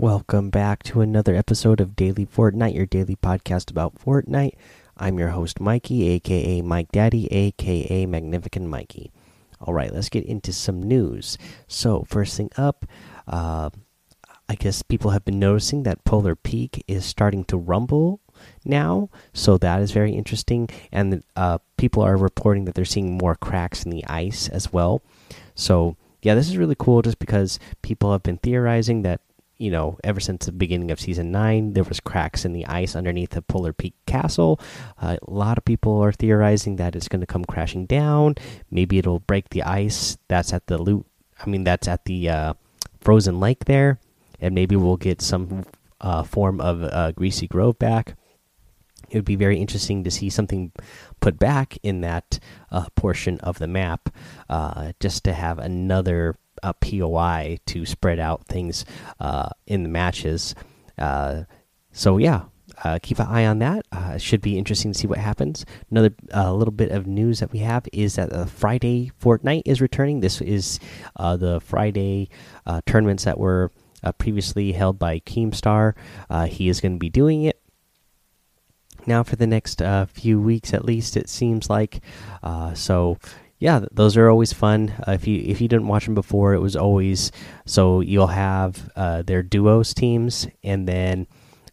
Welcome back to another episode of Daily Fortnite, your daily podcast about Fortnite. I'm your host, Mikey, aka Mike Daddy, aka Magnificent Mikey. All right, let's get into some news. So, first thing up, uh, I guess people have been noticing that Polar Peak is starting to rumble now, so that is very interesting. And uh, people are reporting that they're seeing more cracks in the ice as well. So, yeah, this is really cool just because people have been theorizing that you know, ever since the beginning of season nine, there was cracks in the ice underneath the Polar Peak Castle. Uh, a lot of people are theorizing that it's going to come crashing down. Maybe it'll break the ice that's at the loot. I mean, that's at the uh, frozen lake there, and maybe we'll get some uh, form of uh, Greasy Grove back. It would be very interesting to see something put back in that uh, portion of the map, uh, just to have another a POI to spread out things uh, in the matches. Uh, so yeah, uh, keep an eye on that. Uh, should be interesting to see what happens. Another uh, little bit of news that we have is that the Friday Fortnite is returning. This is uh, the Friday tournaments that were previously held by Keemstar. he is going to be doing it now for the next few weeks at least. It seems like so yeah, those are always fun. Uh, if you if you didn't watch them before, it was always so you'll have uh, their duos teams, and then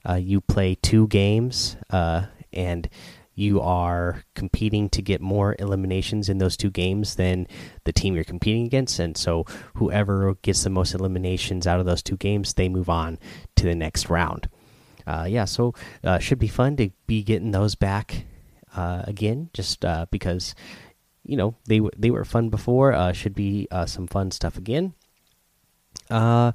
uh, you play two games, uh, and you are competing to get more eliminations in those two games than the team you're competing against, and so whoever gets the most eliminations out of those two games, they move on to the next round. Uh, yeah, so uh, should be fun to be getting those back again, just because you know they they were fun before. Uh, should be uh, some fun stuff again. Uh,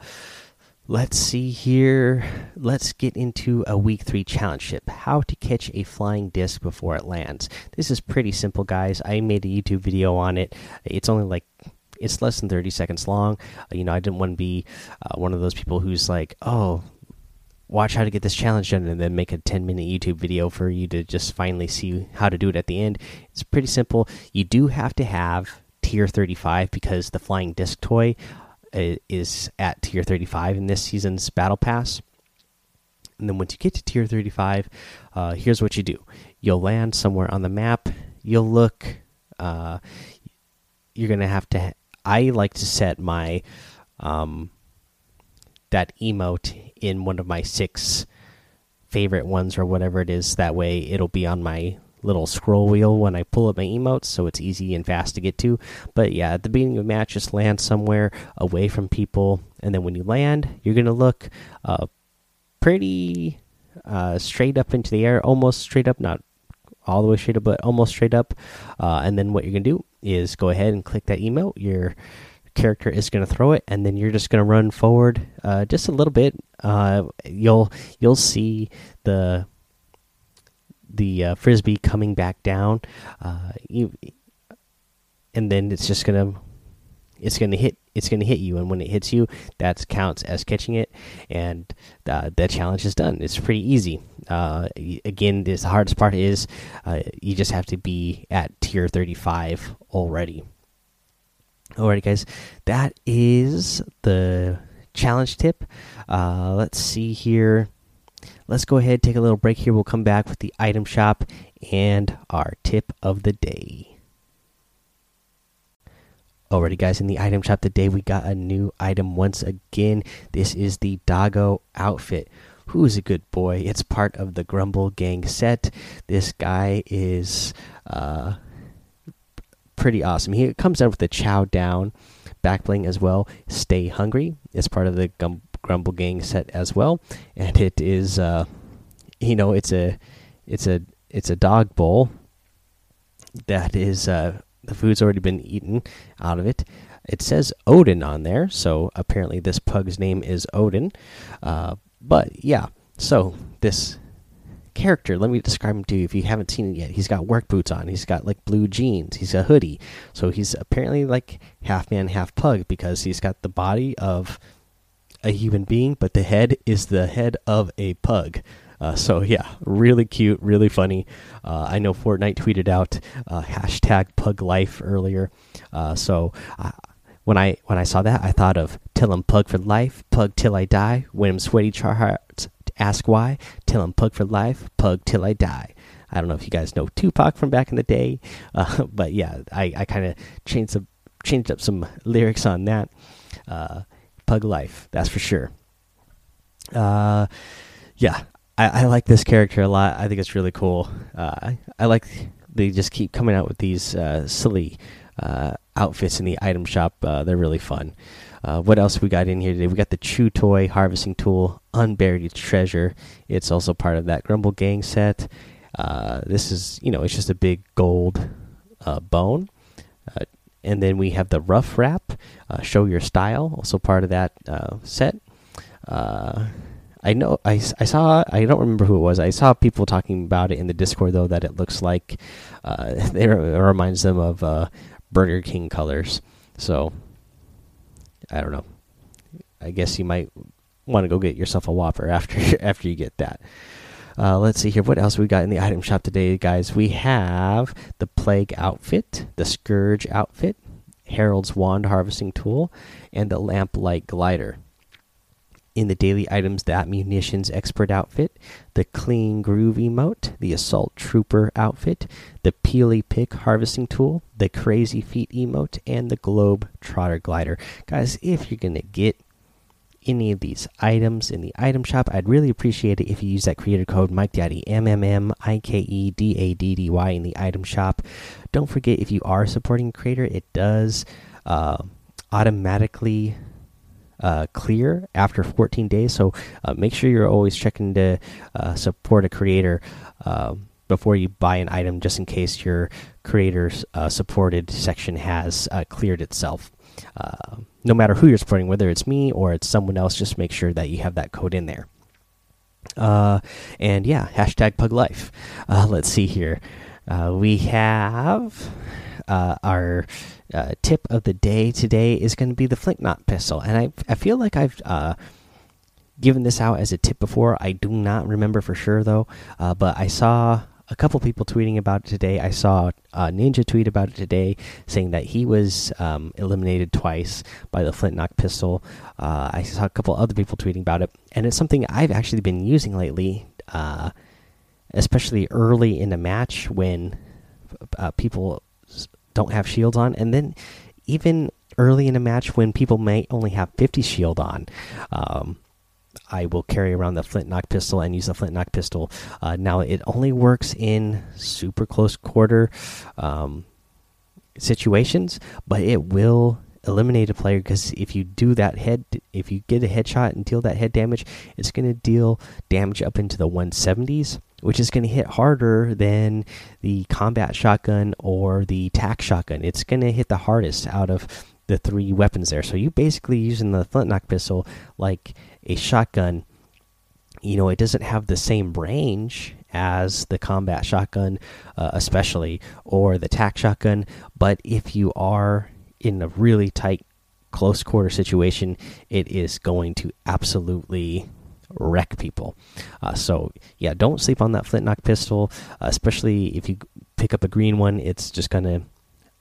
let's see here. Let's get into a week three challenge ship. How to catch a flying disc before it lands. This is pretty simple, guys. I made a YouTube video on it. It's only like it's less than 30 seconds long. You know, I didn't want to be uh, one of those people who's like, oh, watch how to get this challenge done and then make a 10 minute YouTube video for you to just finally see how to do it at the end. It's pretty simple. You do have to have tier 35 because the flying disc toy uh, is at tier 35 in this season's battle pass. And then once you get to tier 35, uh, here's what you do you'll land somewhere on the map. You'll look, uh, you're going to have to. I like to set my. Um, that emote in one of my six favorite ones or whatever it is. That way, it'll be on my little scroll wheel when I pull up my emotes, so it's easy and fast to get to. But yeah, at the beginning of the match, just land somewhere away from people, and then when you land, you're gonna look uh, pretty uh, straight up into the air, almost straight up, not all the way straight up, but almost straight up. Uh, and then what you're gonna do is go ahead and click that emote. You're character is going to throw it, and then you're just going to run forward uh, just a little bit. Uh, you'll you'll see the the uh, frisbee coming back down, uh, you, and then it's just gonna it's gonna hit it's gonna hit you, and when it hits you, that counts as catching it, and uh, that challenge is done. It's pretty easy. Uh, again, this the hardest part is you just have to be at tier 35 already. Alrighty, guys, that is the challenge tip. Uh, let's see here. Let's go ahead, take a little break here. We'll come back with the item shop and our tip of the day. Alrighty, guys, in the item shop today, we got a new item once again. This is the Doggo outfit. Who's a good boy? It's part of the Grumble Gang set. This guy is. Uh, pretty awesome. He comes out with the Chow Down back bling as well. Stay Hungry is part of the Gum Grumble Gang set as well, and it is, uh, you know, it's a, it's a, it's a dog bowl that is uh, the food's already been eaten out of it. It says Odin on there, so apparently this pug's name is Odin. Uh, but yeah, so this character. Let me describe him to you if you haven't seen it yet. He's got work boots on. He's got like blue jeans. He's a hoodie. So he's apparently like half man, half pug because he's got the body of a human being, but the head is the head of a pug. Uh, so yeah, really cute, really funny. Uh, I know Fortnite tweeted out uh, hashtag Pug Life earlier. Uh, so when I when I saw that, I thought of Tell him pug for life, pug till I die. When I'm sweaty, char ask why. Tell him pug for life, pug till I die. I don't know if you guys know Tupac from back in the day, uh, but yeah, I, I kind of changed some changed up some lyrics on that. Uh, pug life, that's for sure. Uh, yeah, I, I, like this character a lot. I think it's really cool. Uh, I like they just keep coming out with these uh, silly uh, outfits in the item shop. Uh, they're really fun. Uh, what else we got in here today? We got the Chew Toy Harvesting Tool, Unburied Treasure. It's also part of that Grumble Gang set. Uh, this is, you know, it's just a big gold uh, bone. Uh, and then we have the Rough Wrap, uh, Show Your Style, also part of that set. I know I, I saw I don't remember who it was. I saw people talking about it in the Discord though that it looks like uh, it reminds them of uh, Burger King colors. So I don't know. I guess you might want to go get yourself a Whopper after after you get that. Uh, let's see here. What else we got in the item shop today, guys? We have the Plague outfit, the Scourge outfit, Harold's Wand harvesting tool, and the Lamplight glider in the daily items that munitions expert outfit, the clean groove emote, the assault trooper outfit, the peely pick harvesting tool, the crazy feet emote, and the globe trotter glider. Guys, if you're gonna get any of these items in the item shop, I'd really appreciate it if you use that creator code Mike Daddy M M M I K E D A D D Y in the item shop. Don't forget if you are supporting creator, it does uh, automatically uh, clear after 14 days. So uh, make sure you're always checking to uh, support a creator uh, before you buy an item, just in case your creator's uh, supported section has uh, cleared itself. no matter who you're supporting, whether it's me or it's someone else, just make sure that you have that code in there. and yeah, hashtag Pug Life. let's see here. we have our uh, tip of the day today is going to be the flintlock pistol, and I I feel like I've uh, given this out as a tip before. I do not remember for sure though, uh, but I saw a couple people tweeting about it today. I saw Ninja tweet about it today, saying that he was um, eliminated twice by the flintlock pistol. Uh, I saw a couple other people tweeting about it, and it's something I've actually been using lately, uh, especially early in the match when uh, people don't have shields on, and then even early in a match when people may only have 50 shield on. Um, I will carry around the flintlock pistol and use the flintlock pistol. Uh, now it only works in super close quarter um, situations, but it will eliminate a player because if you do that head, if you get a headshot and deal that head damage, it's going to deal damage up into the 170s which is going to hit harder than the combat shotgun or the tac shotgun. It's going to hit the hardest out of the three weapons there. So you basically using the flintlock pistol like a shotgun. You know, it doesn't have the same range as the combat shotgun, uh, especially, or the tac shotgun. But if you are in a really tight, close quarter situation, it is going to absolutely wreck people. Uh, so yeah, don't sleep on that flintlock pistol, uh, especially if you pick up a green one. It's just gonna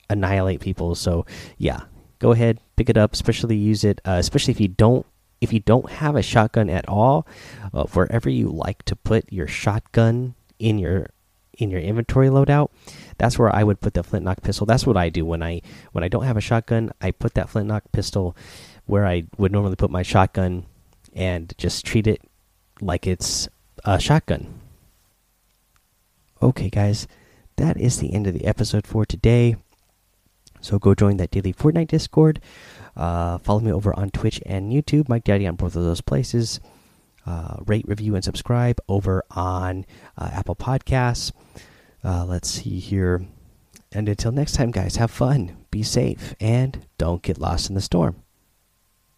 annihilate people. So yeah, go ahead, pick it up. Especially use it, uh, especially if you don't if you don't have a shotgun at all. Uh, wherever you like to put your shotgun in your in your inventory loadout, that's where I would put the flintlock pistol. That's what I do when I when I don't have a shotgun. I put that flintlock pistol where I would normally put my shotgun and just treat it like it's a shotgun. Okay, guys, that is the end of the episode for today. So go join that daily Fortnite Discord. Uh, follow me over on Twitch and YouTube, Mike Daddy on both of those places. Uh, rate, review, and subscribe over on uh, Apple Podcasts. Uh, let's see here. And until next time, guys, have fun, be safe, and don't get lost in the storm.